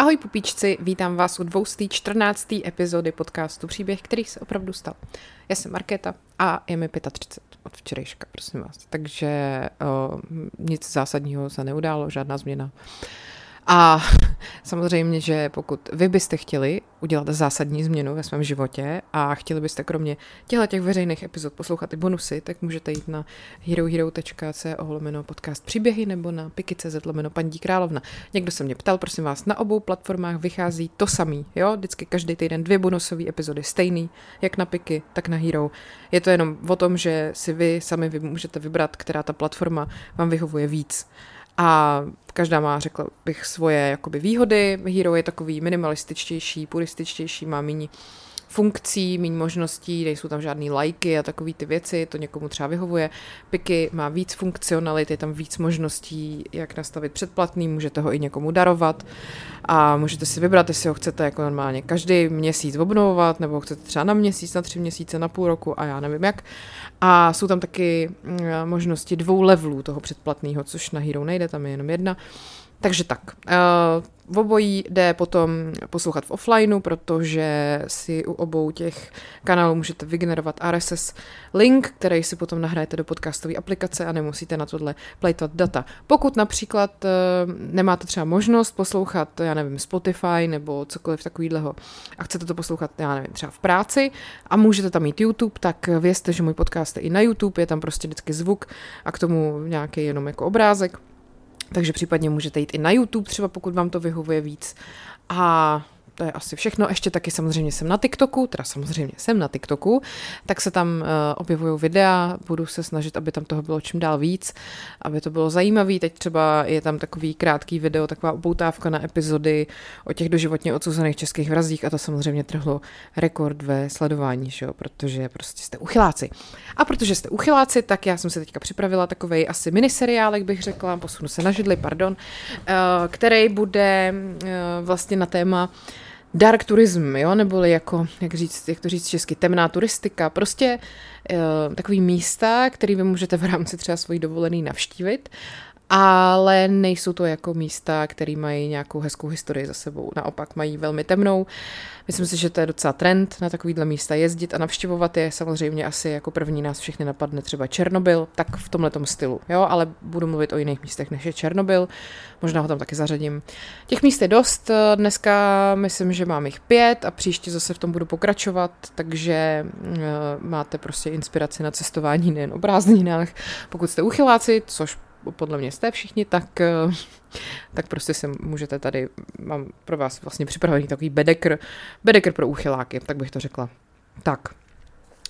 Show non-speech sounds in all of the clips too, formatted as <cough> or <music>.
Ahoj pupíčci, vítám vás u 214. epizody podcastu Příběh, který se opravdu stal. Já jsem Markéta a je mi 35 od včerejška, prosím vás. Takže o, nic zásadního se neudálo, žádná změna. A <laughs> samozřejmě, že pokud vy byste chtěli udělat zásadní změnu ve svém životě a chtěli byste kromě těchto těch veřejných epizod poslouchat i bonusy, tak můžete jít na herohero.co lomeno podcast příběhy nebo na piky.cz lomeno paní královna. Někdo se mě ptal, prosím vás, na obou platformách vychází to samý, jo? Vždycky každý týden dvě bonusové epizody stejný, jak na piky, tak na Hero. Je to jenom o tom, že si vy sami vy můžete vybrat, která ta platforma vám vyhovuje víc. A každá má, řekla bych, svoje jakoby výhody. Hero je takový minimalističtější, purističtější, má méně funkcí, méně možností, nejsou tam žádný lajky a takové ty věci, to někomu třeba vyhovuje. Piky má víc funkcionalit, je tam víc možností, jak nastavit předplatný, můžete ho i někomu darovat a můžete si vybrat, jestli ho chcete jako normálně každý měsíc obnovovat, nebo ho chcete třeba na měsíc, na tři měsíce, na půl roku a já nevím jak. A jsou tam taky mm, možnosti dvou levelů toho předplatného, což na Hero nejde, tam je jenom jedna. Takže tak. Uh, v obojí jde potom poslouchat v offlineu, protože si u obou těch kanálů můžete vygenerovat RSS link, který si potom nahrajete do podcastové aplikace a nemusíte na tohle plejtovat data. Pokud například uh, nemáte třeba možnost poslouchat, já nevím, Spotify nebo cokoliv takového a chcete to poslouchat, já nevím, třeba v práci a můžete tam mít YouTube, tak vězte, že můj podcast je i na YouTube, je tam prostě vždycky zvuk a k tomu nějaký jenom jako obrázek takže případně můžete jít i na YouTube, třeba pokud vám to vyhovuje víc. A to je asi všechno. Ještě taky samozřejmě jsem na TikToku, teda samozřejmě jsem na TikToku, tak se tam uh, objevují videa, budu se snažit, aby tam toho bylo čím dál víc, aby to bylo zajímavé. Teď třeba je tam takový krátký video, taková upoutávka na epizody o těch doživotně odsouzených českých vrazích a to samozřejmě trhlo rekord ve sledování, že jo? protože prostě jste uchyláci. A protože jste uchyláci, tak já jsem se teďka připravila takový asi miniseriálek, bych řekla, posunu se na židli, pardon, uh, který bude uh, vlastně na téma dark turism, jo, neboli jako, jak, říct, jak to říct česky, temná turistika, prostě e, takový místa, který vy můžete v rámci třeba svojí dovolený navštívit ale nejsou to jako místa, které mají nějakou hezkou historii za sebou. Naopak mají velmi temnou. Myslím si, že to je docela trend na takovýhle místa jezdit a navštěvovat je. Samozřejmě asi jako první nás všechny napadne třeba Černobyl, tak v tomhle stylu. Jo, ale budu mluvit o jiných místech než je Černobyl. Možná ho tam taky zařadím. Těch míst je dost. Dneska myslím, že mám jich pět a příště zase v tom budu pokračovat, takže uh, máte prostě inspiraci na cestování nejen o prázdninách. Pokud jste uchyláci, což podle mě jste všichni, tak, eh, <laughs> tak prostě se můžete tady, mám pro vás vlastně připravený takový bedekr, bedekr pro úchyláky, tak bych to řekla. Tak,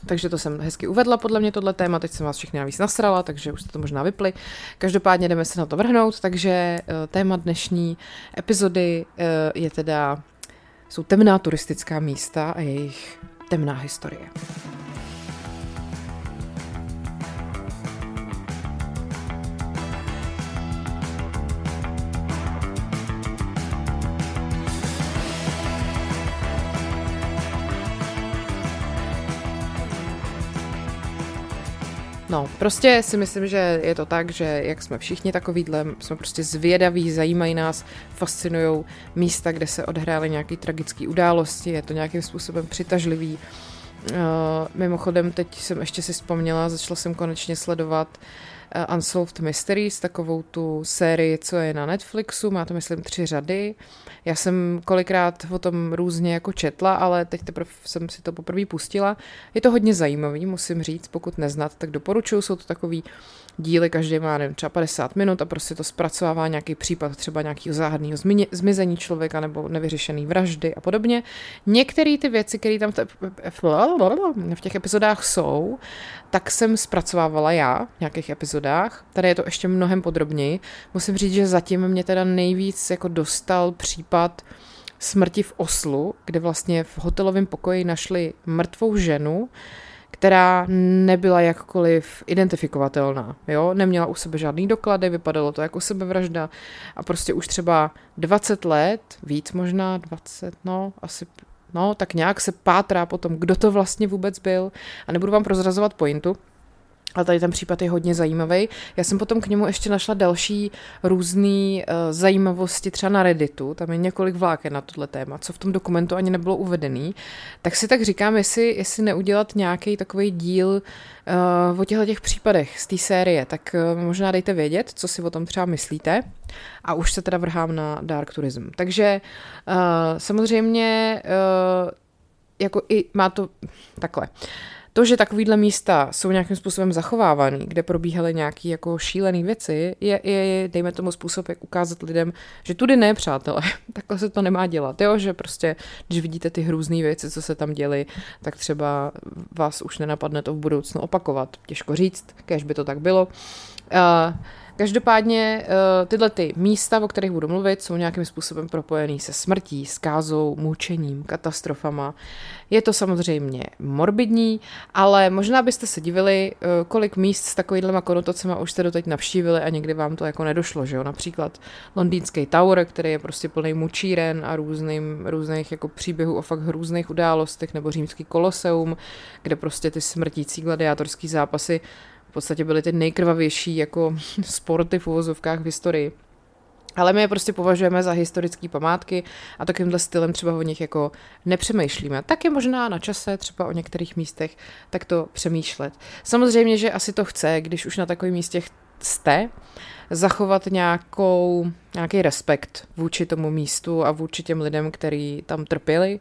takže to jsem hezky uvedla podle mě tohle téma, teď jsem vás všechny navíc nasrala, takže už jste to možná vypli. Každopádně jdeme se na to vrhnout, takže eh, téma dnešní epizody eh, je teda, jsou temná turistická místa a jejich temná historie. No, prostě si myslím, že je to tak, že jak jsme všichni takovýhle, jsme prostě zvědaví, zajímají nás, fascinují místa, kde se odhrály nějaké tragické události, je to nějakým způsobem přitažlivý. Uh, mimochodem, teď jsem ještě si vzpomněla, začala jsem konečně sledovat uh, Unsolved Mysteries, takovou tu sérii, co je na Netflixu, má to myslím tři řady. Já jsem kolikrát o tom různě jako četla, ale teď teprve jsem si to poprvé pustila. Je to hodně zajímavý, musím říct, pokud neznat, tak doporučuju, jsou to takový díly, každý má nevím, třeba 50 minut a prostě to zpracovává nějaký případ třeba nějakého záhadného zmizení člověka nebo nevyřešený vraždy a podobně. Některé ty věci, které tam v těch epizodách jsou, tak jsem zpracovávala já v nějakých epizodách. Tady je to ještě mnohem podrobněji. Musím říct, že zatím mě teda nejvíc jako dostal případ smrti v Oslu, kde vlastně v hotelovém pokoji našli mrtvou ženu, která nebyla jakkoliv identifikovatelná. Jo? Neměla u sebe žádný doklady, vypadalo to jako sebevražda a prostě už třeba 20 let, víc možná, 20, no, asi No, tak nějak se pátrá potom, kdo to vlastně vůbec byl. A nebudu vám prozrazovat pointu, ale tady ten případ je hodně zajímavý. Já jsem potom k němu ještě našla další různé uh, zajímavosti, třeba na Redditu, tam je několik vláken na tohle téma, co v tom dokumentu ani nebylo uvedený. Tak si tak říkám, jestli, jestli neudělat nějaký takový díl uh, o těchto těch případech z té série, tak uh, možná dejte vědět, co si o tom třeba myslíte. A už se teda vrhám na Dark Tourism. Takže uh, samozřejmě uh, jako i má to takhle. Uh, to, že takovýhle místa jsou nějakým způsobem zachovávaný, kde probíhaly nějaké jako šílené věci, je, je, dejme tomu, způsob, jak ukázat lidem, že tudy ne, přátelé, <laughs> takhle se to nemá dělat. Jo, že prostě, když vidíte ty hrůzné věci, co se tam děly, tak třeba vás už nenapadne to v budoucnu opakovat. Těžko říct, kež by to tak bylo. Uh, Každopádně uh, tyhle ty místa, o kterých budu mluvit, jsou nějakým způsobem propojený se smrtí, skázou, mučením, katastrofama. Je to samozřejmě morbidní, ale možná byste se divili, uh, kolik míst s takovýhlema konotacemi už jste doteď navštívili a někdy vám to jako nedošlo, že jo? Například londýnský Tower, který je prostě plný mučíren a různým, různých jako příběhů o fakt různých událostech, nebo římský koloseum, kde prostě ty smrtící gladiátorský zápasy v podstatě byly ty nejkrvavější jako <laughs> sporty v uvozovkách v historii. Ale my je prostě považujeme za historické památky a takýmhle stylem třeba o nich jako nepřemýšlíme. Tak je možná na čase třeba o některých místech tak to přemýšlet. Samozřejmě, že asi to chce, když už na takových místech jste, zachovat nějakou, nějaký respekt vůči tomu místu a vůči těm lidem, kteří tam trpěli.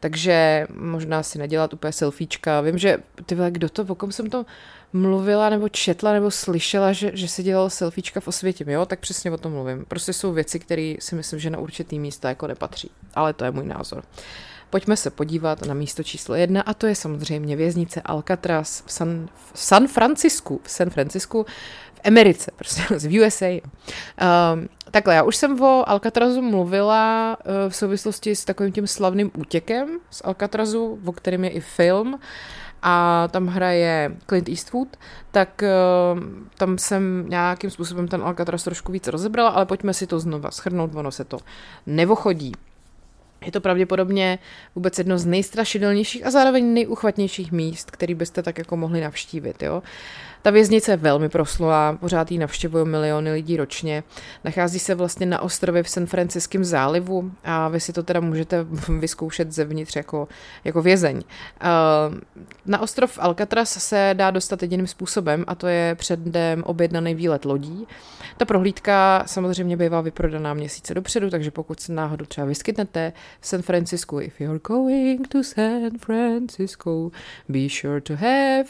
Takže možná si nedělat úplně selfiečka. Vím, že ty vole, kdo to, o kom jsem to mluvila nebo četla nebo slyšela, že, že si dělal selfiečka v osvětě, jo, tak přesně o tom mluvím. Prostě jsou věci, které si myslím, že na určitý místa jako nepatří. Ale to je můj názor. Pojďme se podívat na místo číslo jedna a to je samozřejmě věznice Alcatraz v San, v San Francisku. V San Francisku v Americe, prostě <laughs> z USA. Um, takhle, já už jsem o Alcatrazu mluvila uh, v souvislosti s takovým tím slavným útěkem z Alcatrazu, o kterém je i film a tam hraje Clint Eastwood, tak uh, tam jsem nějakým způsobem ten Alcatraz trošku víc rozebrala, ale pojďme si to znova schrnout, ono se to nevochodí. Je to pravděpodobně vůbec jedno z nejstrašidelnějších a zároveň nejuchvatnějších míst, který byste tak jako mohli navštívit. Jo? Ta věznice je velmi proslulá, pořád ji navštěvují miliony lidí ročně. Nachází se vlastně na ostrově v San Franciském zálivu a vy si to teda můžete <laughs> vyzkoušet zevnitř jako, jako vězeň. Na ostrov Alcatraz se dá dostat jediným způsobem a to je předem objednaný výlet lodí. Ta prohlídka samozřejmě bývá vyprodaná měsíce dopředu, takže pokud se náhodou třeba vyskytnete v San Francisku, if you're going to San Francisco, be sure to have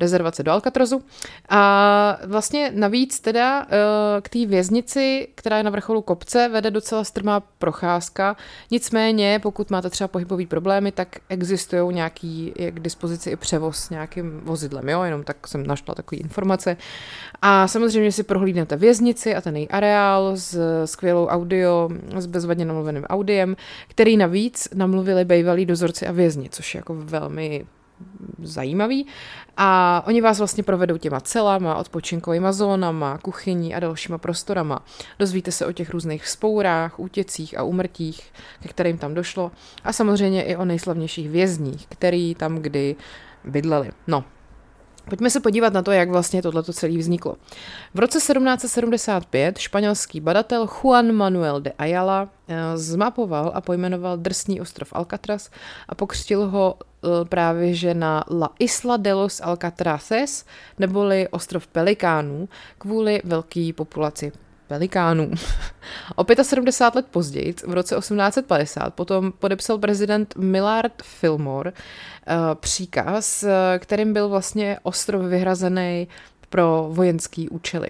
rezervace do Alcatrazu. A vlastně navíc teda eh, k té věznici, která je na vrcholu kopce, vede docela strmá procházka. Nicméně, pokud máte třeba pohybové problémy, tak existují nějaký je k dispozici i převoz nějakým vozidlem, jo, jenom tak jsem našla takové informace. A samozřejmě si prohlídnete věznici a ten její areál s skvělou audio, s bezvadně namluveným audiem, který navíc namluvili bývalí dozorci a vězni, což je jako velmi zajímavý. A oni vás vlastně provedou těma celama, odpočinkovými zónama, kuchyní a dalšíma prostorama. Dozvíte se o těch různých vzpourách, útěcích a umrtích, ke kterým tam došlo. A samozřejmě i o nejslavnějších vězních, který tam kdy bydleli. No, Pojďme se podívat na to, jak vlastně tohleto celé vzniklo. V roce 1775 španělský badatel Juan Manuel de Ayala eh, zmapoval a pojmenoval drsný ostrov Alcatraz a pokřtil ho eh, právě že na La Isla de los Alcatraces, neboli ostrov Pelikánů, kvůli velké populaci pelikánů. <laughs> o 75 let později, v roce 1850, potom podepsal prezident Millard Fillmore uh, příkaz, eh, kterým byl vlastně ostrov vyhrazený pro vojenský účely.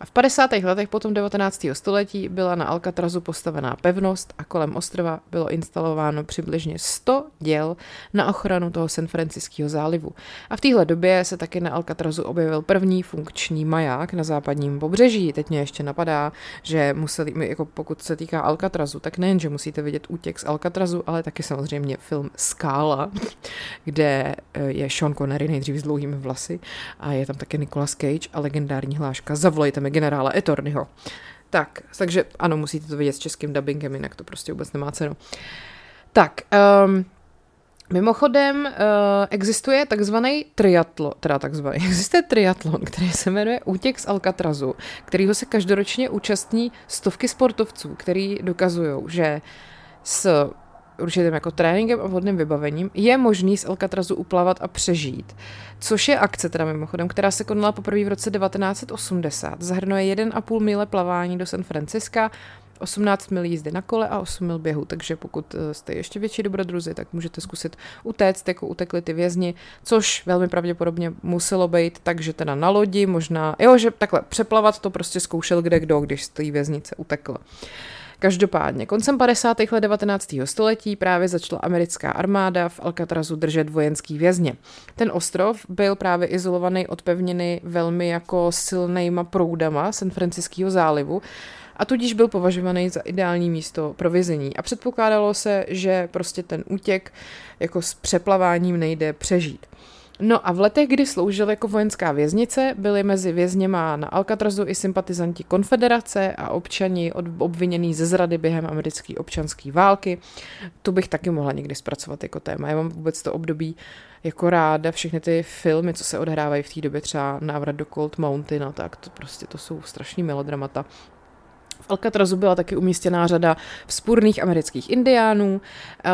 A v 50. letech potom 19. století byla na Alcatrazu postavená pevnost a kolem ostrova bylo instalováno přibližně 100 děl na ochranu toho San Franciského zálivu. A v téhle době se taky na Alcatrazu objevil první funkční maják na západním pobřeží. Teď mě ještě napadá, že museli, jako pokud se týká Alcatrazu, tak nejen, že musíte vidět útěk z Alcatrazu, ale taky samozřejmě film Skála, <laughs> kde eh, je Sean Connery nejdřív s dlouhými vlasy a je tam také Nicolas Cage a legendární hláška Zavolejte mi generála Etornyho. Tak, takže ano, musíte to vidět s českým dubbingem, jinak to prostě vůbec nemá cenu. Tak, um, Mimochodem uh, existuje takzvaný triatlon, teda takzvaný, <laughs> existuje triatlon, který se jmenuje Útěk z Alcatrazu, kterýho se každoročně účastní stovky sportovců, který dokazují, že s určitým jako tréninkem a vhodným vybavením je možný z Alcatrazu uplavat a přežít. Což je akce teda mimochodem, která se konala poprvé v roce 1980. Zahrnuje 1,5 míle plavání do San Franciska, 18 mil jízdy na kole a 8 mil běhu, takže pokud eh, jste ještě větší dobrodruzi, tak můžete zkusit utéct, jako utekli ty vězni, což velmi pravděpodobně muselo být, takže teda na lodi, možná, jo, že takhle přeplavat to prostě zkoušel kde kdo, když z té věznice utekl. Každopádně, koncem 50. let 19. století právě začala americká armáda v Alcatrazu držet vojenský vězně. Ten ostrov byl právě izolovaný od pevniny velmi jako silnýma proudama San Franciského zálivu a tudíž byl považovaný za ideální místo pro vězení. A předpokládalo se, že prostě ten útěk jako s přeplaváním nejde přežít. No a v letech, kdy sloužil jako vojenská věznice, byli mezi vězněma na Alcatrazu i sympatizanti konfederace a občani obvinění ze zrady během americké občanské války. Tu bych taky mohla někdy zpracovat jako téma. Já mám vůbec to období jako ráda všechny ty filmy, co se odhrávají v té době, třeba návrat do Cold Mountain, no tak to prostě to jsou strašní melodramata. Alcatrazu byla taky umístěná řada vzpůrných amerických indiánů. Eh,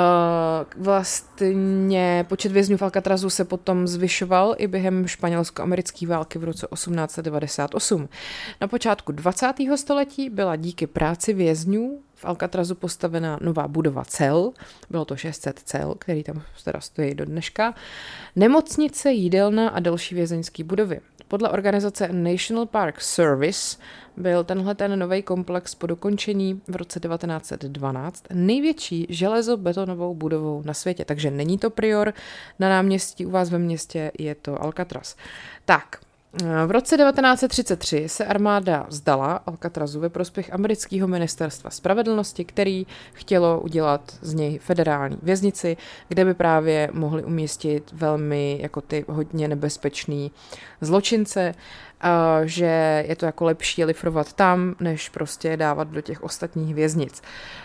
vlastně počet vězňů v Alcatrazu se potom zvyšoval i během španělsko-americké války v roce 1898. Na počátku 20. století byla díky práci vězňů v Alcatrazu postavena nová budova cel, bylo to 600 cel, který tam teda stojí do dneška, nemocnice, jídelna a další vězeňské budovy. Podle organizace National Park Service byl tenhle ten nový komplex po dokončení v roce 1912 největší železobetonovou budovou na světě. Takže není to prior na náměstí u vás ve městě, je to Alcatraz. Tak, v roce 1933 se armáda vzdala Alcatrazu ve prospěch amerického ministerstva spravedlnosti, který chtělo udělat z něj federální věznici, kde by právě mohli umístit velmi jako ty hodně nebezpečný zločince, že je to jako lepší lifrovat tam, než prostě dávat do těch ostatních věznic.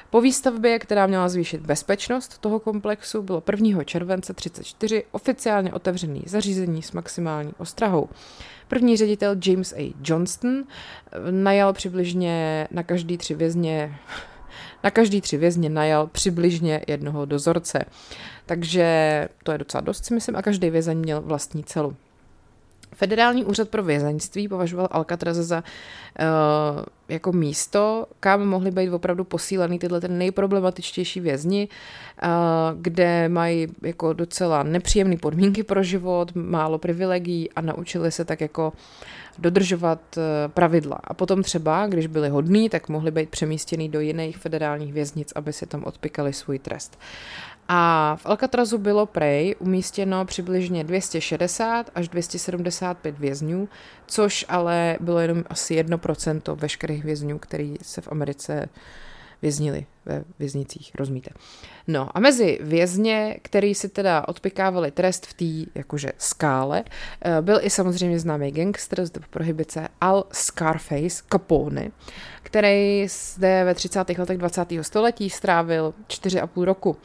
Po výstavbě, která měla zvýšit bezpečnost toho komplexu, bylo 1. července 34 oficiálně otevřený zařízení s maximální ostrahou. První ředitel James A. Johnston eh, najal přibližně na každý tři vězně <laughs> na každý tři vězně najal přibližně jednoho dozorce. Takže to je docela dost, si myslím, a každý vězeň měl vlastní celu. Federální úřad pro vězeňství považoval Alcatraz za uh, jako místo, kam mohly být opravdu posílený tyhle ten nejproblematičtější vězni, uh, kde mají jako docela nepříjemné podmínky pro život, málo privilegií a naučili se tak jako dodržovat uh, pravidla. A potom třeba, když byli hodní, tak mohli být přemístěni do jiných federálních věznic, aby si tam odpikali svůj trest. A v Alcatrazu bylo prej umístěno přibližně 260 až 275 vězňů, což ale bylo jenom asi 1% veškerých vězňů, který se v Americe věznili ve věznicích, rozumíte. No a mezi vězně, který si teda odpikávali trest v té jakože skále, eh, byl i samozřejmě známý gangster z prohybice Al Scarface Capone, který zde ve 30. letech 20. století strávil 4,5 roku.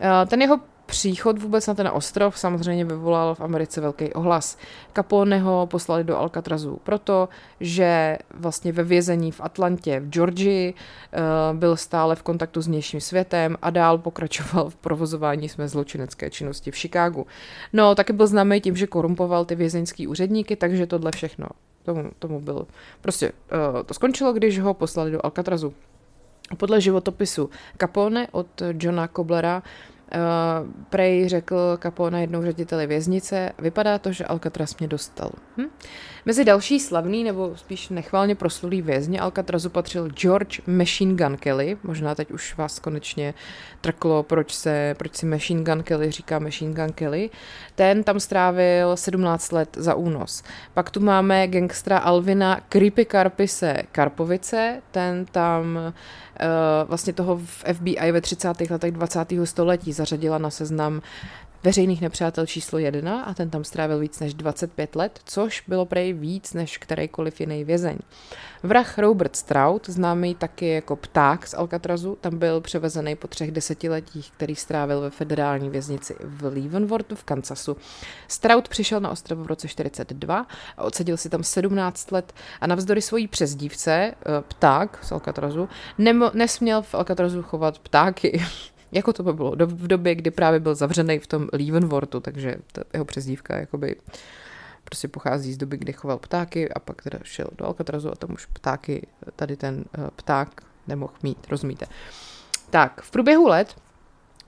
Eh, ten jeho příchod vůbec na ten ostrov samozřejmě vyvolal v Americe velký ohlas. Caponeho poslali do Alcatrazu proto, že vlastně ve vězení v Atlantě v Georgii eh, byl stále v kontaktu s vnějším světem a dál pokračoval v provozování své zločinecké činnosti v Chicagu. No, taky byl známý tím, že korumpoval ty vězeňský úředníky, takže tohle všechno tomu, tomu byl. Prostě uh, to skončilo, když ho poslali do Alcatrazu. Podle životopisu Capone od Johna Koblera Uh, Prej řekl Capone jednou řediteli věznice, vypadá to, že Alcatraz mě dostal. Hm? Mezi další slavný nebo spíš nechválně proslulý vězně Alcatrazu patřil George Machine Gun Kelly. Možná teď už vás konečně trklo, proč se, proč si Machine Gun Kelly říká Machine Gun Kelly. Ten tam strávil 17 let za únos. Pak tu máme gangstra Alvina Creepy Karpise Karpovice, ten tam uh, vlastně toho v FBI ve 30. letech 20. století zařadila na seznam veřejných nepřátel číslo jedna a ten tam strávil víc než 25 let, což bylo prej víc než kterýkoliv jiný vězeň. Vrah Robert Stroud, známý taky jako pták z Alcatrazu, tam byl převezený po třech desetiletích, který strávil ve federální věznici v Leavenworthu v Kansasu. Stroud přišel na ostrov v roce 42 a odsedil si tam 17 let a navzdory svojí přezdívce, eh, pták z Alcatrazu, nemo, nesměl v Alcatrazu chovat ptáky. Jako to by bylo v době, kdy právě byl zavřený v tom Leavenworthu, takže ta jeho přezdívka jakoby prostě pochází z doby, kdy choval ptáky a pak teda šel do Alcatrazu a tam už ptáky, tady ten eh, pták nemohl mít, rozumíte. Tak, v průběhu let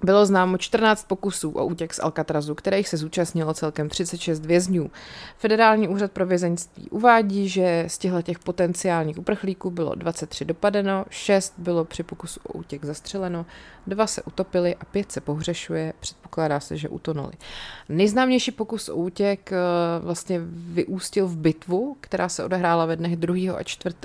bylo známo 14 pokusů o útěk z Alcatrazu, kterých se zúčastnilo celkem 36 vězňů. Federální úřad pro vězeňství uvádí, že z těchto těch potenciálních uprchlíků bylo 23 dopadeno, 6 bylo při pokusu o útěk zastřeleno, 2 se utopili a 5 se pohřešuje, předpokládá se, že utonuli. Nejznámější pokus o útěk eh, vlastně vyústil v bitvu, která se odehrála ve dnech 2.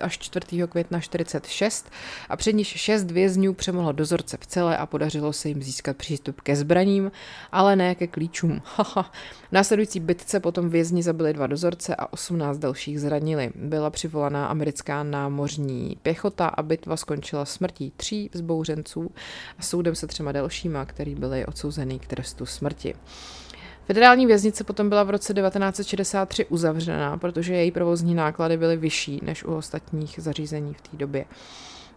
až 4. května 46 a před níž 6 vězňů přemohlo dozorce v celé a podařilo se jim získat získat přístup ke zbraním, ale ne ke klíčům. <laughs> v následující bitce potom vězni zabili dva dozorce a 18 dalších zranili. Byla přivolaná americká námořní pěchota a bitva skončila smrtí tří vzbouřenců a soudem se třema dalšíma, který byli odsouzený k trestu smrti. Federální věznice potom byla v roce 1963 uzavřená, protože její provozní náklady byly vyšší než u ostatních zařízení v té době.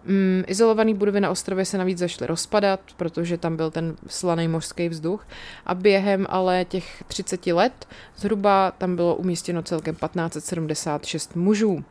Mm, izolované budovy na ostrově se navíc zašly rozpadat, protože tam byl ten slaný mořský vzduch a během ale těch 30 let zhruba tam bylo umístěno celkem 1576 mužů.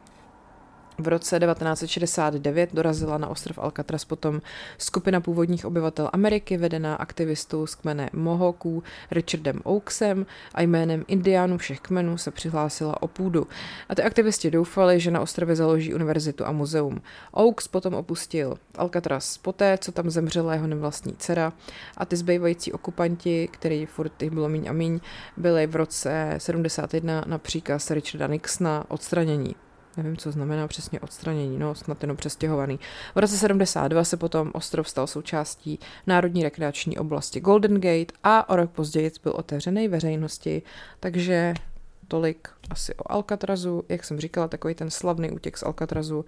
V roce 1969 dorazila na ostrov Alcatraz potom skupina původních obyvatel Ameriky vedená aktivistou z kmene Mohoků Richardem Oaksem a jménem indiánů všech kmenů se přihlásila o půdu. A ty aktivisti doufali, že na ostrově založí univerzitu a muzeum. Oaks potom opustil Alcatraz poté, co tam zemřela jeho nevlastní dcera a ty zbývající okupanti, který furt jich bylo míň a míň, byli v roce 71 na příkaz Richarda Nixona odstranění nevím, co znamená přesně odstranění, no snad jenom přestěhovaný. V roce 72 se potom ostrov stal součástí Národní rekreační oblasti Golden Gate a o rok později byl otevřený veřejnosti, takže tolik asi o Alcatrazu. Jak jsem říkala, takový ten slavný útěk z Alcatrazu uh,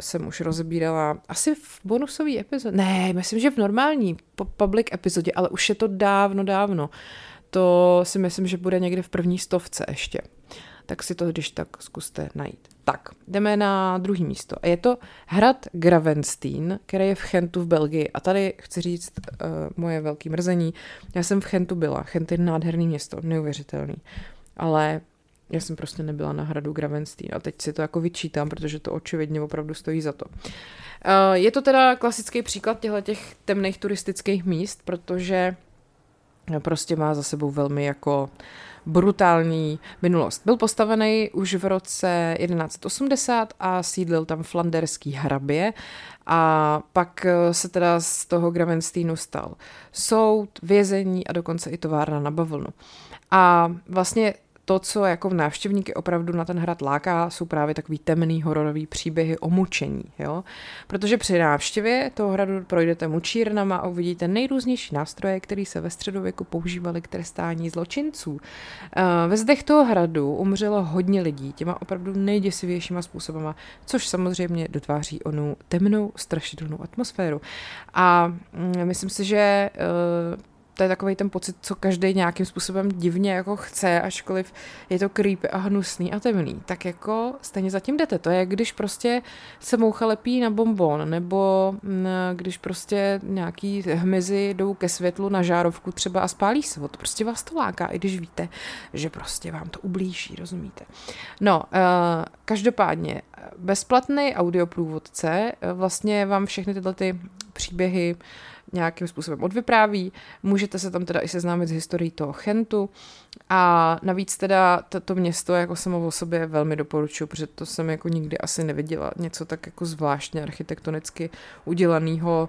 jsem už rozebírala asi v bonusové epizodě. Ne, myslím, že v normální public epizodě, ale už je to dávno, dávno. To si myslím, že bude někde v první stovce ještě tak si to když tak zkuste najít. Tak, jdeme na druhý místo. A je to hrad Gravenstein, který je v Chentu v Belgii. A tady chci říct uh, moje velké mrzení. Já jsem v Chentu byla. Chent je nádherný město, neuvěřitelný. Ale já jsem prostě nebyla na hradu Gravenstein a teď si to jako vyčítám, protože to očividně opravdu stojí za to. Uh, je to teda klasický příklad těchto těch temných turistických míst, protože prostě má za sebou velmi jako brutální minulost. Byl postavený už v roce 1180 a sídlil tam flanderský hrabě a pak se teda z toho Gravensteinu stal soud, vězení a dokonce i továrna na bavlnu. A vlastně to, co jako návštěvníky opravdu na ten hrad láká, jsou právě takový temný hororový příběhy o mučení, jo? Protože při návštěvě toho hradu projdete mučírnama a uvidíte nejrůznější nástroje, které se ve středověku používaly k trestání zločinců. Eh, ve zdech toho hradu umřelo hodně lidí těma opravdu nejděsivějšíma způsobama, což samozřejmě dotváří onu temnou, strašidelnou atmosféru. A mm, myslím si, že eh, to je takový ten pocit, co každý nějakým způsobem divně jako chce, ačkoliv je to creepy a hnusný a temný, tak jako stejně zatím jdete. To je, když prostě se moucha lepí na bonbon, nebo mm, když prostě nějaký hmyzy jdou ke světlu na žárovku třeba a spálí se. To prostě vás to láká, i když víte, že prostě vám to ublíží, rozumíte? No, uh, každopádně, bezplatný audioprůvodce vlastně vám všechny tyhle ty příběhy uh, nějakým způsobem odvypráví. Můžete se tam teda i seznámit s historií toho Chentu a navíc teda to město jako samo o sobě velmi doporučuji, protože to jsem jako nikdy asi neviděla něco tak jako zvláštně architektonicky udělaného.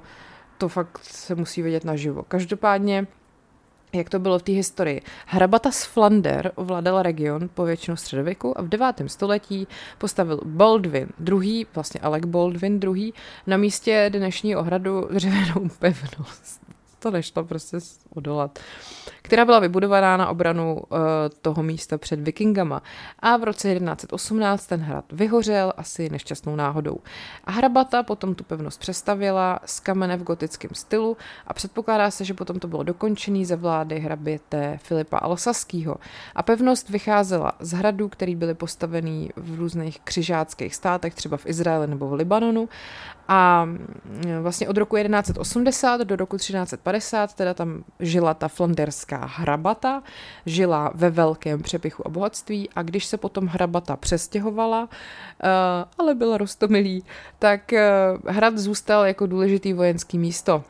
To fakt se musí vidět naživo. Každopádně jak to bylo v té historii. Hrabata z Flander ovládala region po většinu středověku a v 9. století postavil Baldwin II., vlastně Alec Baldwin II., na místě dnešního hradu dřevěnou pevnost. To nešlo prostě odolat, která byla vybudovaná na obranu uh, toho místa před vikingama. A v roce 1118 ten hrad vyhořel asi nešťastnou náhodou. A hrabata potom tu pevnost přestavila z kamene v gotickém stylu a předpokládá se, že potom to bylo dokončený ze vlády hraběte Filipa Alsaského. A pevnost vycházela z hradů, který byly postavený v různých křižáckých státech, třeba v Izraeli nebo v Libanonu. A mm, vlastně od roku 1180 do roku 1350 teda tam žila ta flanderská hrabata, žila ve velkém přepichu a bohatství a když se potom hrabata přestěhovala, eh, ale byla rostomilý, tak eh, hrad zůstal jako důležitý vojenský místo.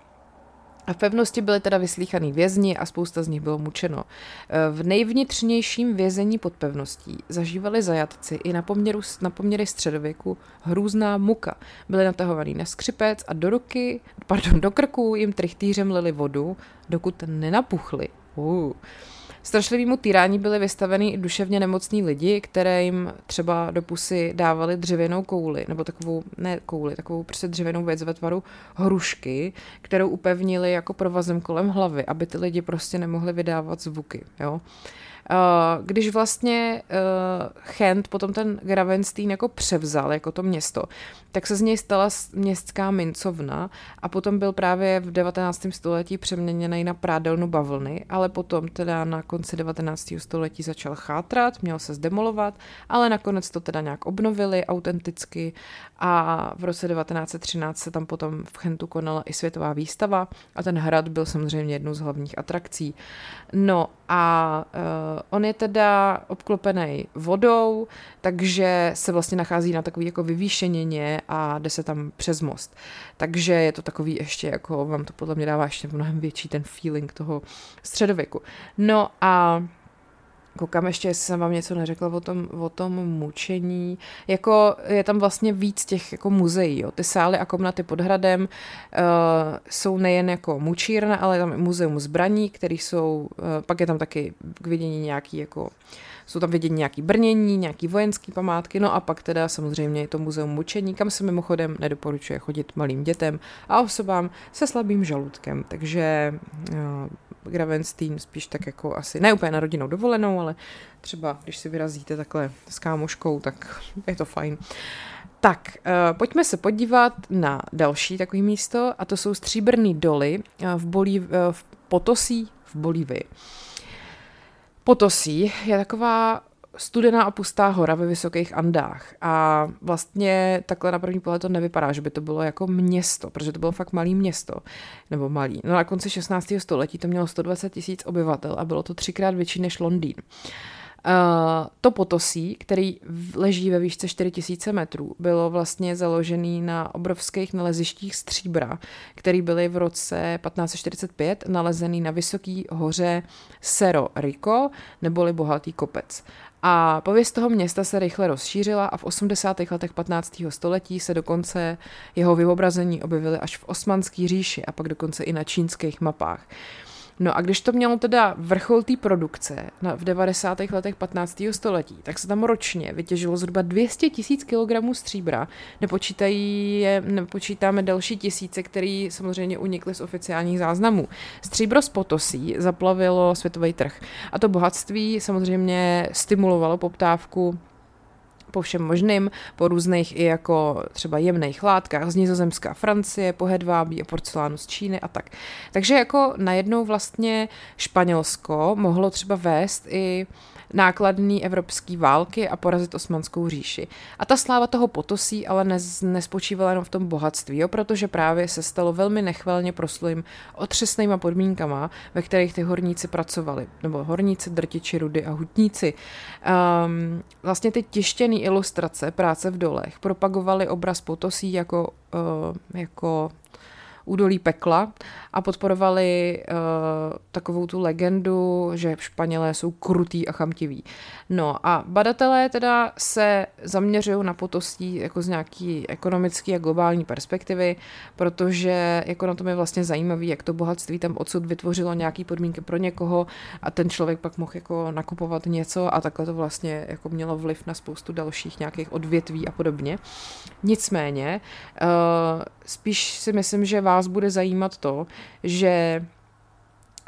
A v pevnosti byly teda vyslíchaný vězni a spousta z nich bylo mučeno. E, v nejvnitřnějším vězení pod pevností zažívali zajatci i na, poměru, na poměry středověku hrůzná muka. Byli natahovaný na skřipec a do ruky, pardon, do krku jim trichtýřem lili vodu, dokud nenapuchli. Uh. Strašlivýmu týrání byly vystaveny i duševně nemocní lidi, které jim třeba do pusy dávali dřevěnou kouli, nebo takovou, ne kouli, takovou prostě dřevěnou věc ve tvaru hrušky, kterou upevnili jako provazem kolem hlavy, aby ty lidi prostě nemohli vydávat zvuky. Jo? Eh, když vlastně uh, Chent potom ten Gravenstein jako převzal, jako to město, tak se z něj stala městská mincovna a potom byl právě v 19. století přeměněný na prádelnu bavlny, ale potom teda na konci 19. století začal chátrat, měl se zdemolovat, ale nakonec to teda nějak obnovili autenticky a v roce 1913 se tam potom v Chentu konala i světová výstava a ten hrad byl samozřejmě jednou z hlavních atrakcí. No a uh, on je teda obklopený vodou, takže se vlastně nachází na takový jako vyvýšeněně a jde se tam přes most. Takže je to takový ještě jako, vám to podle mě dává ještě mnohem větší ten feeling toho středověku. No a Koukám ještě, jestli jsem vám něco neřekla o tom, o tom mučení. Jako je tam vlastně víc těch jako muzeí. Jo. Ty sály a komnaty pod hradem uh, jsou nejen jako mučírna, ale tam i muzeum zbraní, které jsou, uh, pak je tam taky k vidění nějaký jako jsou tam vidění nějaký brnění, nějaký vojenský památky, no a pak teda samozřejmě je to muzeum mučení, kam se mimochodem nedoporučuje chodit malým dětem a osobám se slabým žaludkem, takže uh, Gravenstein spíš tak jako asi, ne úplně na rodinou dovolenou, ale třeba když si vyrazíte takhle s kámoškou, tak je to fajn. Tak, uh, pojďme se podívat na další takový místo a to jsou stříbrný doly uh, v, Bolív, uh, v Potosí v Bolívii. Potosí je taková studená a pustá hora ve vysokých Andách a vlastně takhle na první pohled to nevypadá, že by to bylo jako město, protože to bylo fakt malý město, nebo malý. No na konci 16. století to mělo 120 tisíc obyvatel a bylo to třikrát větší než Londýn. Uh, to Potosí, který leží ve výšce 4000 metrů, bylo vlastně založený na obrovských nalezištích stříbra, které byly v roce 1545 nalezený na vysoké hoře Cerro Rico, neboli bohatý kopec. A pověst toho města se rychle rozšířila a v 80. letech 15. století se dokonce jeho vyobrazení objevily až v osmanské říši a pak dokonce i na čínských mapách. No a když to mělo teda vrchol té produkce v 90. letech 15. století, tak se tam ročně vytěžilo zhruba 200 tisíc kilogramů stříbra, nepočítají, nepočítáme další tisíce, které samozřejmě unikly z oficiálních záznamů. Stříbro z Potosí zaplavilo světový trh a to bohatství samozřejmě stimulovalo poptávku po všem možným, po různých i jako třeba jemných látkách z Nizozemska, Francie, po hedvábí a porcelánu z Číny a tak. Takže jako najednou vlastně Španělsko mohlo třeba vést i nákladný evropský války a porazit osmanskou říši. A ta sláva toho potosí ale nez, nespočívala jenom v tom bohatství, jo, protože právě se stalo velmi nechvalně proslým otřesnýma podmínkama, ve kterých ty horníci pracovali, nebo horníci, drtiči, rudy a hutníci. Um, vlastně ty tištěné ilustrace práce v dolech propagovaly obraz potosí jako, uh, jako údolí pekla a podporovali uh, takovou tu legendu, že Španělé jsou krutí a chamtiví. No a badatelé teda se zaměřují na Potosí jako z nějaký ekonomický a globální perspektivy, protože jako na tom je vlastně zajímavý, jak to bohatství tam odsud vytvořilo nějaký podmínky pro někoho a ten člověk pak mohl jako nakupovat něco a takhle to vlastně jako mělo vliv na spoustu dalších nějakých odvětví a podobně. Nicméně, uh, spíš si myslím, že vám vás bude zajímat to, že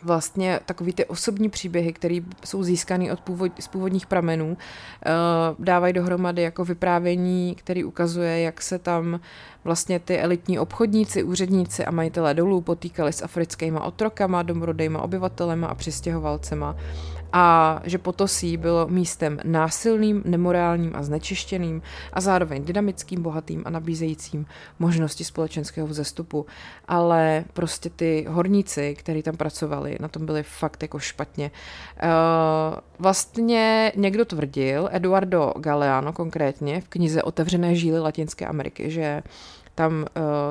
vlastně takový ty osobní příběhy, které jsou získané od původ, z původních pramenů, uh, dávají dohromady jako vyprávění, který ukazuje, jak se tam vlastně ty elitní obchodníci, úředníci a majitelé dolů potýkali s africkými otrokama, domorodejma obyvatelema a přistěhovalcema a že Potosí bylo místem násilným, nemorálním a znečištěným a zároveň dynamickým, bohatým a nabízejícím možnosti společenského vzestupu. Ale prostě ty horníci, kteří tam pracovali, na tom byli fakt jako špatně. Uh, vlastně někdo tvrdil, Eduardo Galeano konkrétně, v knize Otevřené žíly Latinské Ameriky, že tam uh,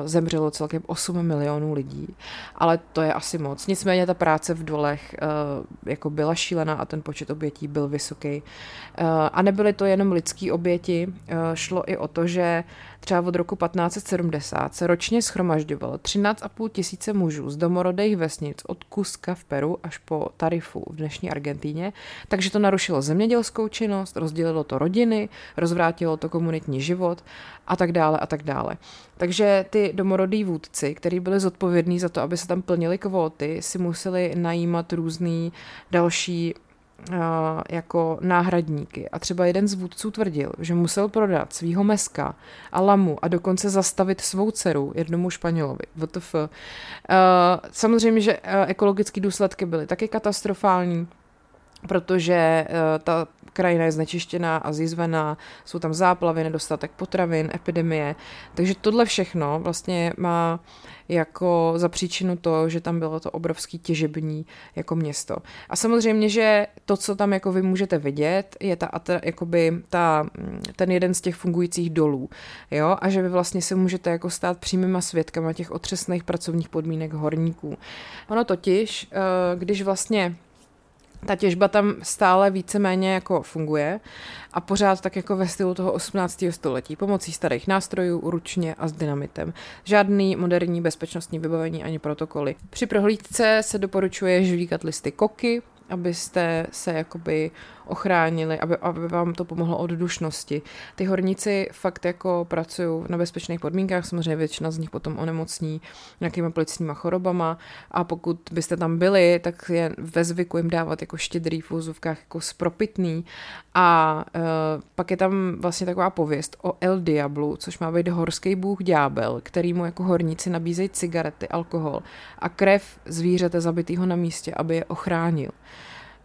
zemřelo celkem 8 milionů lidí, ale to je asi moc. Nicméně ta práce v dolech uh, jako byla šílená a ten počet obětí byl vysoký. Uh, a nebyly to jenom lidský oběti, uh, šlo i o to, že třeba od roku 1570 se ročně schromažďovalo 13,5 tisíce mužů z domorodých vesnic od Kuska v Peru až po Tarifu v dnešní Argentíně, takže to narušilo zemědělskou činnost, rozdělilo to rodiny, rozvrátilo to komunitní život a tak dále a tak dále. Takže ty domorodí vůdci, kteří byli zodpovědní za to, aby se tam plnily kvóty, si museli najímat různý další jako náhradníky. A třeba jeden z vůdců tvrdil, že musel prodat svýho meska a lamu a dokonce zastavit svou dceru jednomu Španělovi. VTF. Samozřejmě, že ekologické důsledky byly taky katastrofální, protože ta krajina je znečištěná a zjizvená, jsou tam záplavy, nedostatek potravin, epidemie. Takže tohle všechno vlastně má jako za příčinu to, že tam bylo to obrovský těžební jako město. A samozřejmě, že to, co tam jako vy můžete vidět, je ta, jakoby ta, ten jeden z těch fungujících dolů. Jo? A že vy vlastně se můžete jako stát přímýma svědkama těch otřesných pracovních podmínek horníků. Ono totiž, eh, když vlastně ta těžba tam stále víceméně jako funguje a pořád tak jako ve stylu toho 18. století, pomocí starých nástrojů, ručně a s dynamitem. Žádný moderní bezpečnostní vybavení ani protokoly. Při prohlídce se doporučuje žvíkat listy koky, abyste se jakoby ochránili, aby, aby vám to pomohlo od dušnosti. Ty horníci fakt jako pracují na bezpečných podmínkách, samozřejmě většina z nich potom onemocní nějakýma plicníma chorobama a pokud byste tam byli, tak je ve zvyku jim dávat jako štědrý v úzovkách jako spropitný a uh, pak je tam vlastně taková pověst o El Diablu, což má být horský bůh ďábel, který mu jako horníci nabízejí cigarety, alkohol a krev zvířete zabitýho na místě, aby je ochránil.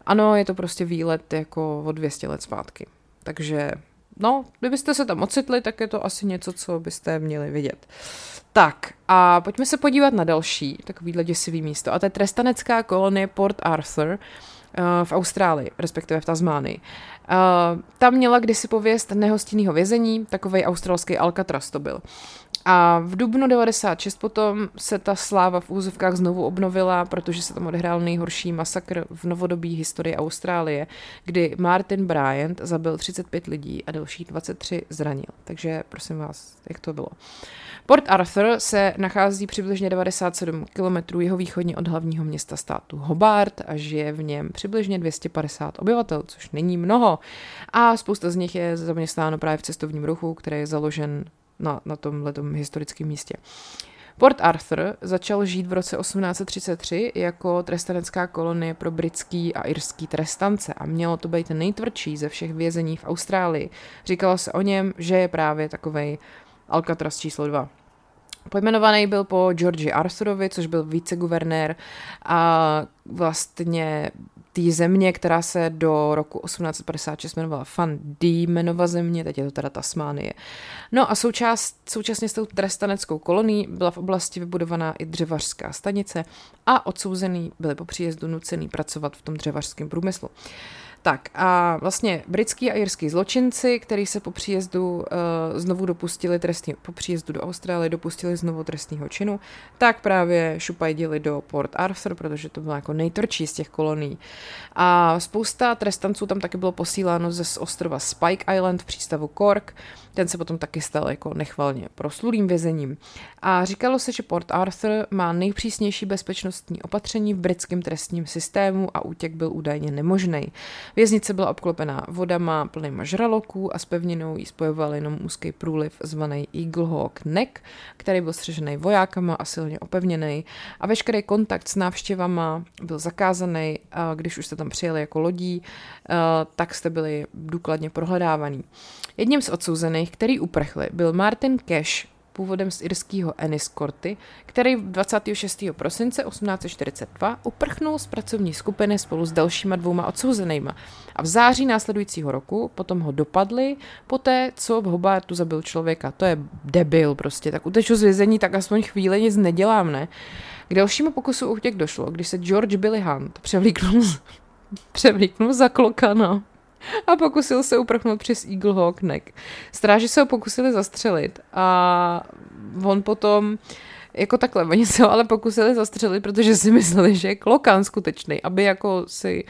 Ano, je to prostě výlet jako o 200 let zpátky. Takže, no, kdybyste se tam ocitli, tak je to asi něco, co byste měli vidět. Tak, a pojďme se podívat na další takovýhle děsivý místo. A to je trestanecká kolonie Port Arthur uh, v Austrálii, respektive v Tasmánii. Uh, tam měla kdysi pověst nehostinného vězení, takový australský Alcatraz to byl. A v dubnu 96 potom se ta sláva v úzovkách znovu obnovila, protože se tam odehrál nejhorší masakr v novodobí historii Austrálie, kdy Martin Bryant zabil 35 lidí a dalších 23 zranil. Takže prosím vás, jak to bylo. Port Arthur se nachází přibližně 97 km jeho východně od hlavního města státu Hobart a žije v něm přibližně 250 obyvatel, což není mnoho. A spousta z nich je zaměstnáno právě v cestovním ruchu, který je založen na, na tomhle historickém místě. Port Arthur začal žít v roce 1833 jako trestanecká kolonie pro britský a irský trestance a mělo to být nejtvrdší ze všech vězení v Austrálii. Říkalo se o něm, že je právě takovej Alcatraz číslo 2. Pojmenovaný byl po Georgi Arthurovi, což byl viceguvernér a vlastně té země, která se do roku 1856 jmenovala Fan Diemenova země, teď je to teda Tasmánie. No a součást, současně s tou trestaneckou kolonií byla v oblasti vybudovaná i dřevařská stanice a odsouzený byli po příjezdu nucený pracovat v tom dřevařském průmyslu. Tak a vlastně britský a jirský zločinci, kteří se po příjezdu uh, znovu dopustili trestní, po příjezdu do Austrálie dopustili znovu trestního činu, tak právě šupajdili do Port Arthur, protože to bylo jako nejtvrdší z těch kolonií. A spousta trestanců tam taky bylo posíláno ze ostrova Spike Island v přístavu Cork, ten se potom taky stal jako nechvalně proslulým vězením. A říkalo se, že Port Arthur má nejpřísnější bezpečnostní opatření v britském trestním systému a útěk byl údajně nemožný. Věznice byla obklopená vodama plnýma žraloků a s pevninou jí spojoval jenom úzký průliv zvaný Eaglehawk Neck, který byl střežený vojákama a silně opevněný a veškerý kontakt s návštěvama byl zakázaný, a když už jste tam přijeli jako lodí, tak jste byli důkladně prohledávaný. Jedním z odsouzených, který uprchli, byl Martin Cash, původem z irského Enniscorty, který 26. prosince 1842 uprchnul z pracovní skupiny spolu s dalšíma dvouma odsouzenýma a v září následujícího roku potom ho dopadli poté, co v Hobartu zabil člověka. To je debil prostě, tak uteču z vězení, tak aspoň chvíli nic nedělám, ne? K dalšímu pokusu útěk došlo, když se George Billy Hunt převlíknul, <laughs> převlíknul za klokana <laughs> a pokusil se uprchnout přes Eaglehawk Neck. Stráži se ho pokusili zastřelit a on potom jako takhle, <laughs> oni se ho ale pokusili zastřelit, protože si mysleli, že je klokan skutečný, aby jako si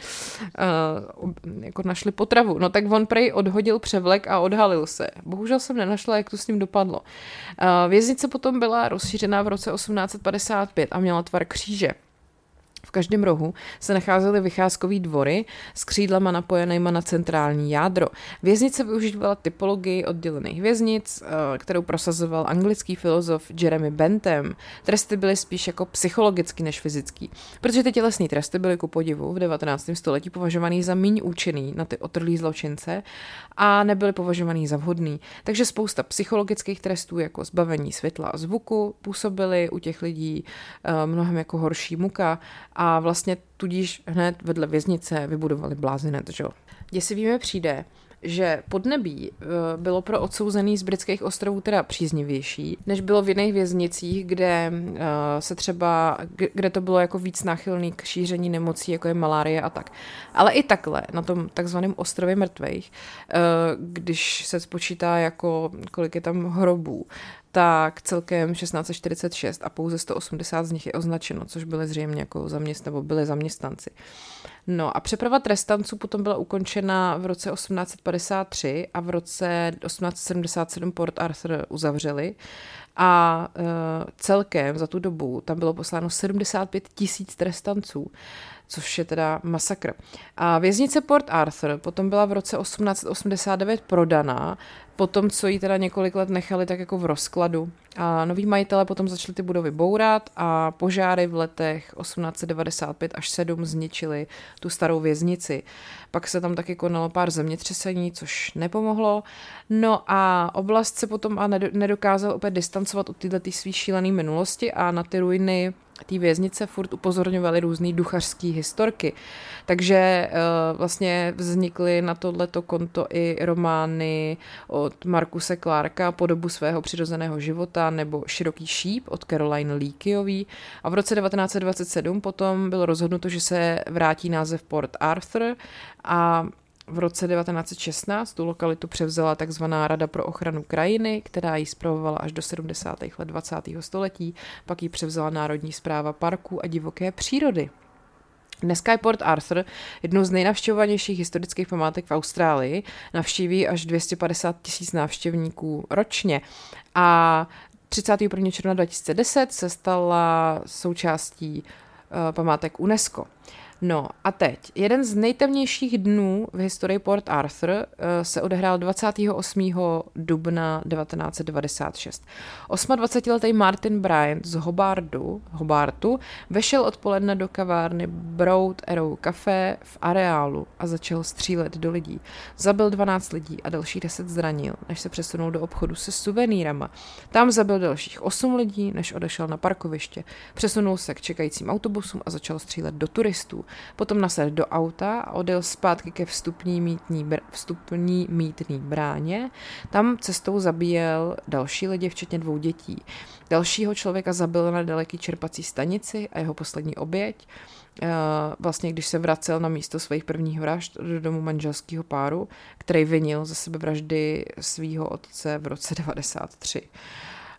uh, jako našli potravu. No tak on prej odhodil převlek a odhalil se. Bohužel jsem nenašla, jak to s ním dopadlo. Uh, věznice potom byla rozšířená v roce 1855 a měla tvar kříže. V každém rohu se nacházely vycházkové dvory s křídlama napojenýma na centrální jádro. Věznice využívala typologii oddělených věznic, eh, kterou prosazoval anglický filozof Jeremy Bentham. Tresty byly spíš jako psychologický než fyzický, protože ty tělesné tresty byly ku podivu v 19. století považovaný za méně účinný na ty otrlý zločince a nebyly považovaný za vhodný. Takže spousta psychologických trestů jako zbavení světla a zvuku působily u těch lidí uh, mnohem jako horší muka a vlastně tudíž hned vedle věznice vybudovali blázinec, že jo. Děsivý přijde, že podnebí eh, bylo pro odsouzený z britských ostrovů teda příznivější, než bylo v jiných věznicích, kde eh, se třeba, kde to bylo jako víc náchylný k šíření nemocí, jako je malárie a tak. Ale i takhle, na tom takzvaném ostrově mrtvých, eh, když se spočítá jako kolik je tam hrobů, tak celkem 1646 a pouze 180 z nich je označeno, což byly zřejmě jako zaměst, nebo byli zaměstnanci. No a přeprava trestanců potom byla ukončena v roce 1853 a v roce 1877 Port Arthur uzavřeli a uh, celkem za tu dobu tam bylo posláno 75 tisíc trestanců což je teda masakr. A věznice Port Arthur potom byla v roce 1889 prodaná, potom co ji teda několik let nechali tak jako v rozkladu. A noví majitelé potom začali ty budovy bourat a požáry v letech 1895 až 7 zničili tu starou věznici. Pak se tam taky konalo pár zemětřesení, což nepomohlo. No a oblast se potom a nedokázal opět distancovat od této svý šílené minulosti a na ty ruiny té věznice furt upozorňovali různý duchařský historky. Takže uh, vlastně vznikly na tohleto konto i romány od Markuse Clarka po dobu svého přirozeného života nebo Široký šíp od Caroline Leakyový. A v roce 1927 potom bylo rozhodnuto, že se vrátí název Port Arthur a v roce 1916 tu lokalitu převzala tzv. Rada pro ochranu krajiny, která ji zpravovala až do 70. let 20. století, pak ji převzala Národní zpráva parků a divoké přírody. Dneska je Port Arthur jednou z nejnavštěvovanějších historických památek v Austrálii. Navštíví až 250 tisíc návštěvníků ročně. A 31. června 2010 se stala součástí uh, památek UNESCO. No a teď, jeden z nejtemnějších dnů v historii Port Arthur uh, se odehrál 28. dubna 1996. 28-letý Martin Bryant z Hobardu, Hobartu vešel odpoledne do kavárny Broad Arrow Café v areálu a začal střílet do lidí. Zabil 12 lidí a další 10 zranil, než se přesunul do obchodu se suvenýrama. Tam zabil dalších 8 lidí, než odešel na parkoviště. Přesunul se k čekajícím autobusům a začal střílet do turistů. Potom nasedl do auta a odjel zpátky ke vstupní mítní, br- vstupní mítný bráně. Tam cestou zabíjel další lidi, včetně dvou dětí. Dalšího člověka zabil na daleký čerpací stanici a jeho poslední oběť. Uh, vlastně když se vracel na místo svých prvních vražd do domu manželského páru, který vinil za sebevraždy svého otce v roce <laughs> 93.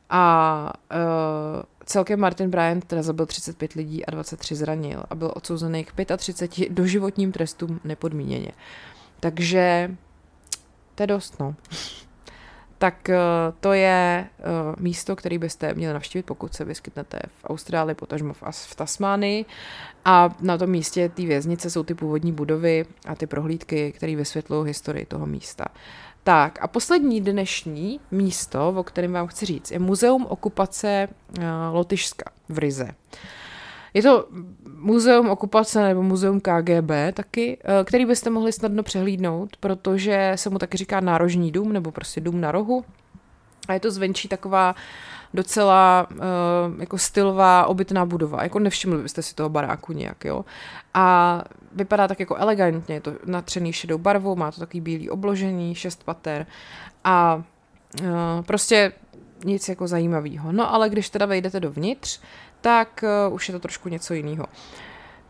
A uh, celkem Martin Bryant teda zabil 35 lidí a 23 zranil a byl odsouzený k 35 doživotním trestům nepodmíněně. Takže to je dost, no. tak uh, to je uh, místo, které byste měli navštívit, pokud se vyskytnete v Austrálii, potažmo v, v Tasmánii. A na tom místě ty věznice jsou ty původní budovy a ty prohlídky, které vysvětlují historii toho místa. Tak a poslední dnešní místo, o kterém vám chci říct, je Muzeum okupace uh, Lotyšska v Rize. Je to muzeum okupace nebo muzeum KGB taky, uh, který byste mohli snadno přehlídnout, protože se mu taky říká nárožní dům nebo prostě dům na rohu. A je to zvenčí taková docela uh, jako stylová obytná budova. Jako nevšimli byste si toho baráku nějak, jo. A vypadá tak jako elegantně, je to natřený šedou barvou, má to takový bílý obložení, šest pater a uh, prostě nic jako zajímavého. No ale když teda vejdete dovnitř, tak uh, už je to trošku něco jiného.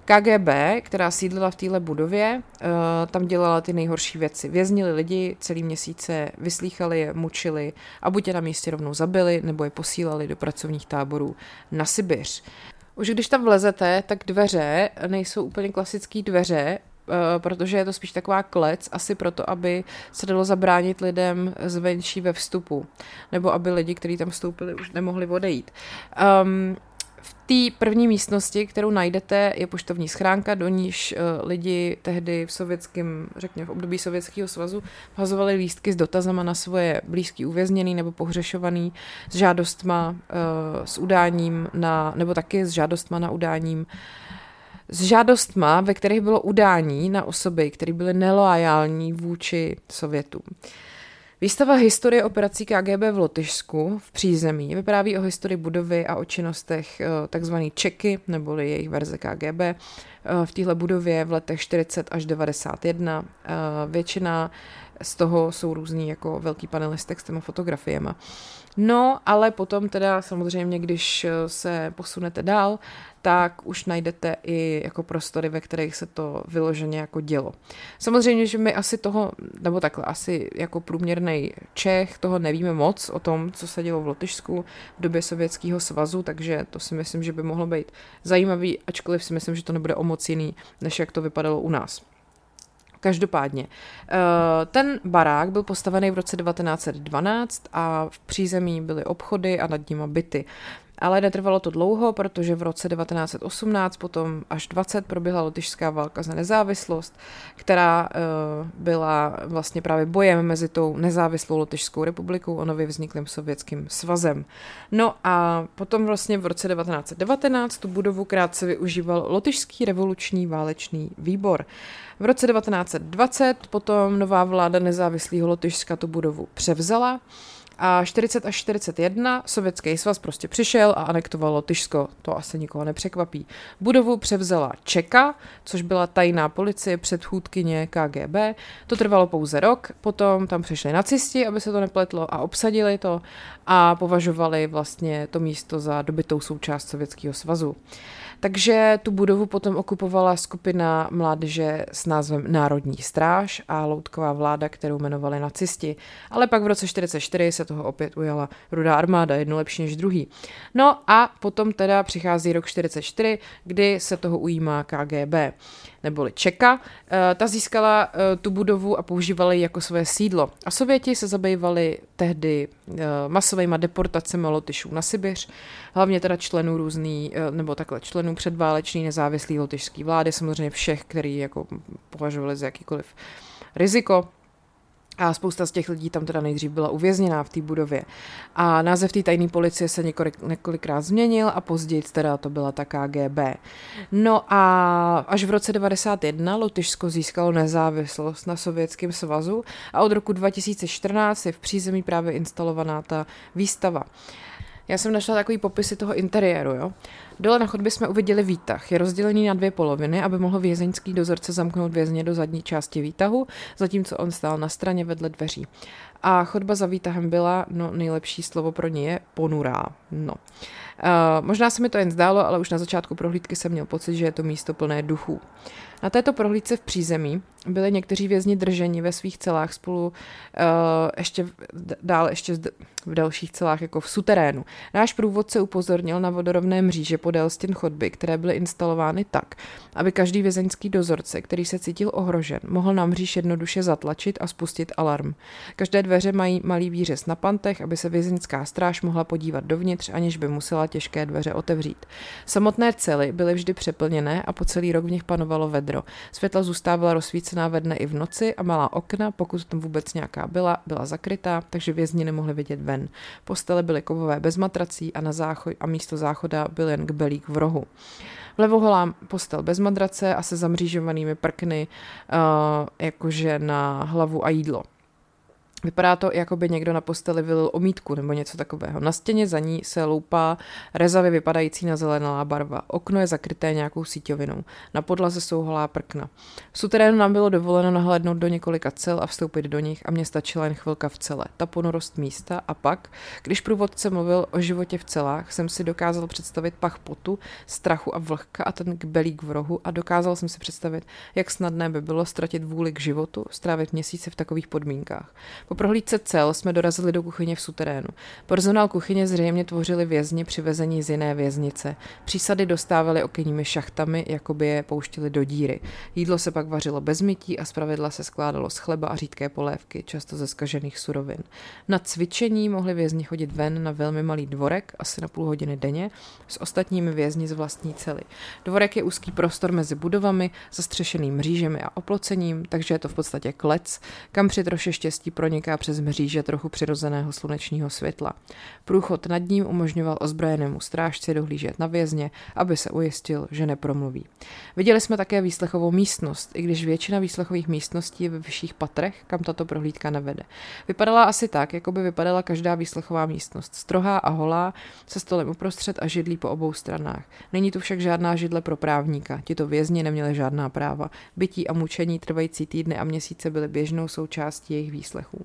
KGB, která sídlila v téhle budově, uh, tam dělala ty nejhorší věci. Věznili lidi celý měsíce, vyslýchali je, mučili a buď je na místě rovnou zabili, nebo je posílali do pracovních táborů na Sibiř. Už když tam vlezete, tak dveře nejsou úplně klasické dveře, uh, protože je to spíš taková klec, asi proto, aby se dalo zabránit lidem zvenčí ve vstupu, nebo aby lidi, kteří tam vstoupili, už nemohli odejít. Um, v té první místnosti, kterou najdete, je poštovní schránka, do níž uh, lidi tehdy v sovětském, řekněme v období Sovětského svazu, vhazovali lístky s dotazama na svoje blízký uvězněný nebo pohřešovaný, s žádostma, uh, s udáním na, nebo taky s žádostma na udáním s žádostma, ve kterých bylo udání na osoby, které byly neloajální vůči Sovětům. Výstava historie operací KGB v Lotyšsku v přízemí vypráví o historii budovy a o činnostech eh, tzv. Čeky, neboli jejich verze KGB, eh, v téhle budově v letech 40 až 91. Eh, většina z toho jsou různý jako velký panely s textem a fotografiemi. No, ale potom teda samozřejmě, když se posunete dál, tak už najdete i jako prostory, ve kterých se to vyloženě jako dělo. Samozřejmě, že my asi toho, nebo takhle, asi jako průměrný Čech toho nevíme moc o tom, co se dělo v Lotyšsku v době Sovětského svazu, takže to si myslím, že by mohlo být zajímavý, ačkoliv si myslím, že to nebude o moc jiný, než jak to vypadalo u nás. Každopádně, eh, ten barák byl postavený v roce 1912 a v přízemí byly obchody a nad nimi byty. Ale netrvalo to dlouho, protože v roce 1918 potom až 20 proběhla lotyšská válka za nezávislost, která uh, byla vlastně právě bojem mezi tou nezávislou lotyšskou republikou a nově vzniklým sovětským svazem. No a potom vlastně v roce 1919 tu budovu krátce využíval lotyšský revoluční válečný výbor. V roce 1920 potom nová vláda nezávislého Lotyšska tu budovu převzala a 40 až 41 Sovětský svaz prostě přišel a anektoval Lotyšsko. To asi nikoho nepřekvapí. Budovu převzala Čeka, což byla tajná policie předchůdkyně KGB. To trvalo pouze rok, potom tam přišli nacisti, aby se to nepletlo a obsadili to a považovali vlastně to místo za dobitou součást Sovětského svazu. Takže tu budovu potom okupovala skupina mládeže s názvem Národní stráž a loutková vláda, kterou jmenovali nacisti. Ale pak v roce 1944 se toho opět ujala rudá armáda, jedno lepší než druhý. No a potom teda přichází rok 1944, kdy se toho ujímá KGB neboli Čeka. Eh, ta získala eh, tu budovu a používala ji jako své sídlo. A Sověti se zabývali tehdy eh, masovými deportacemi Lotyšů na Sibiř, hlavně teda členů různý, nebo takhle členů předválečný nezávislý lotyšský vlády, samozřejmě všech, který jako považovali za jakýkoliv riziko. A spousta z těch lidí tam teda nejdřív byla uvězněná v té budově. A název té tajné policie se několik, několikrát změnil a později teda to byla ta KGB. No a až v roce 91 Lotyšsko získalo nezávislost na Sovětském svazu a od roku 2014 je v přízemí právě instalovaná ta výstava. Já jsem našla takový popisy toho interiéru, jo. Dole na chodbě jsme uviděli výtah. Je rozdělený na dvě poloviny, aby mohl vězeňský dozorce zamknout vězně do zadní části výtahu, zatímco on stál na straně vedle dveří. A chodba za výtahem byla, no nejlepší slovo pro ně je ponurá. No. Uh, možná se mi to jen zdálo, ale už na začátku prohlídky jsem měl pocit, že je to místo plné duchů. Na této prohlídce v přízemí byli někteří vězni drženi ve svých celách spolu uh, ještě dál ještě v dalších celách jako v suterénu. Náš průvodce upozornil na vodorovné mříže podél stěn chodby, které byly instalovány tak, aby každý vězeňský dozorce, který se cítil ohrožen, mohl na mříž jednoduše zatlačit a spustit alarm. Každé dveře mají malý výřez na pantech, aby se vězeňská stráž mohla podívat dovnitř, aniž by musela těžké dveře otevřít. Samotné cely byly vždy přeplněné a po celý rok v nich panovalo vedro. Světla zůstávala rozsvícená ve dne i v noci a malá okna, pokud tam vůbec nějaká byla, byla zakrytá, takže vězni nemohli vidět ven. Postele byly kovové bez matrací a, na záchod, a místo záchoda byl jen kbelík v rohu. Vlevo holá postel bez madrace a se zamřížovanými prkny, uh, jakože na hlavu a jídlo. Vypadá to, jako by někdo na posteli vylil omítku nebo něco takového. Na stěně za ní se loupá rezavě vypadající na zelenalá barva. Okno je zakryté nějakou síťovinou. Na podlaze jsou holá prkna. V suterénu nám bylo dovoleno nahlédnout do několika cel a vstoupit do nich a mě stačila jen chvilka v cele. Ta ponorost místa a pak, když průvodce mluvil o životě v celách, jsem si dokázal představit pach potu, strachu a vlhka a ten kbelík v rohu a dokázal jsem si představit, jak snadné by bylo ztratit vůli k životu, strávit měsíce v takových podmínkách. Po prohlídce cel jsme dorazili do kuchyně v suterénu. Personál kuchyně zřejmě tvořili vězni přivezení z jiné věznice. Přísady dostávali okenními šachtami, jako by je pouštili do díry. Jídlo se pak vařilo bez mytí a zpravidla se skládalo z chleba a řídké polévky, často ze skažených surovin. Na cvičení mohli vězni chodit ven na velmi malý dvorek, asi na půl hodiny denně, s ostatními vězni z vlastní cely. Dvorek je úzký prostor mezi budovami, zastřešeným mřížemi a oplocením, takže je to v podstatě klec, kam při troše štěstí pronik proniká přes mříže trochu přirozeného slunečního světla. Průchod nad ním umožňoval ozbrojenému strážci dohlížet na vězně, aby se ujistil, že nepromluví. Viděli jsme také výslechovou místnost, i když většina výslechových místností je ve vyšších patrech, kam tato prohlídka nevede. Vypadala asi tak, jako by vypadala každá výslechová místnost. Strohá a holá, se stolem uprostřed a židlí po obou stranách. Není tu však žádná židle pro právníka. Tito vězni neměli žádná práva. Bytí a mučení trvající týdny a měsíce byly běžnou součástí jejich výslechů.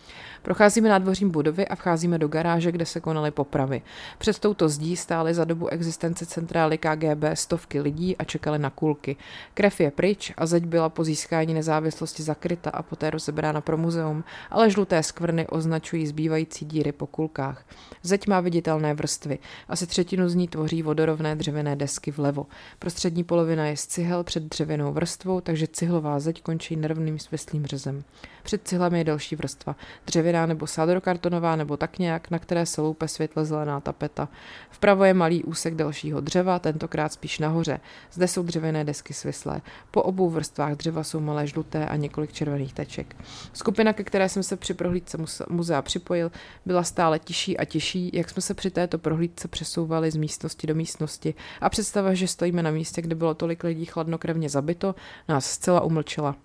Procházíme nádvořím budovy a vcházíme do garáže, kde se konaly popravy. Před touto zdí stály za dobu existence centrály KGB stovky lidí a čekali na kulky. Krev je pryč a zeď byla po získání nezávislosti zakryta a poté rozebrána pro muzeum, ale žluté skvrny označují zbývající díry po kulkách. Zeď má viditelné vrstvy. Asi třetinu z ní tvoří vodorovné dřevěné desky vlevo. Prostřední polovina je z cihel před dřevěnou vrstvou, takže cihlová zeď končí nervným svislým řezem. Před cihlami je další vrstva. Dřevěná nebo sádrokartonová nebo tak nějak, na které se loupe světle zelená tapeta. Vpravo je malý úsek dalšího dřeva, tentokrát spíš nahoře. Zde jsou dřevěné desky svislé. Po obou vrstvách dřeva jsou malé žluté a několik červených teček. Skupina, ke které jsem se při prohlídce muzea připojil, byla stále tiší a tiší, jak jsme se při této prohlídce přesouvali z místnosti do místnosti a představa, že stojíme na místě, kde bylo tolik lidí chladnokrevně zabito, nás zcela umlčela.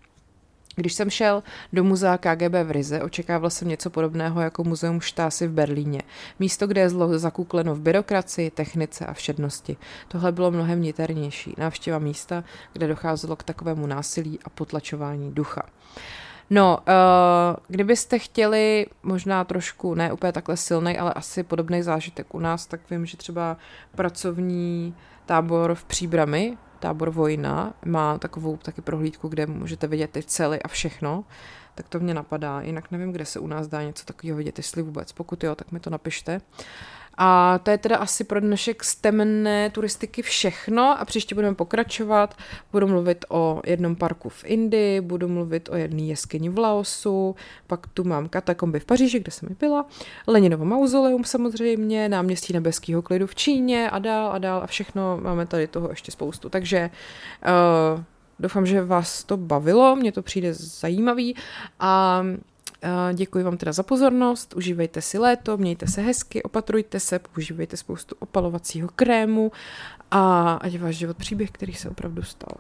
Když jsem šel do muzea KGB v Rize, očekával jsem něco podobného jako muzeum Štásy v Berlíně. Místo, kde je zlo zakukleno v byrokracii, technice a všednosti. Tohle bylo mnohem niternější. Návštěva místa, kde docházelo k takovému násilí a potlačování ducha. No, uh, kdybyste chtěli možná trošku, ne úplně takhle silný, ale asi podobný zážitek u nás, tak vím, že třeba pracovní tábor v Příbrami tábor Vojna má takovou taky prohlídku, kde můžete vidět ty cely a všechno, tak to mě napadá. Jinak nevím, kde se u nás dá něco takového vidět, jestli vůbec. Pokud jo, tak mi to napište. A to je teda asi pro dnešek z temné turistiky všechno a příště budeme pokračovat. Budu mluvit o jednom parku v Indii, budu mluvit o jedné jeskyni v Laosu, pak tu mám katakomby v Paříži, kde jsem byla, Leninovo mauzoleum samozřejmě, náměstí nebeského klidu v Číně a dál a dál a všechno. Máme tady toho ještě spoustu. Takže uh, doufám, že vás to bavilo, mně to přijde zajímavý a Děkuji vám teda za pozornost, užívejte si léto, mějte se hezky, opatrujte se, používejte spoustu opalovacího krému a ať váš život příběh, který se opravdu stal.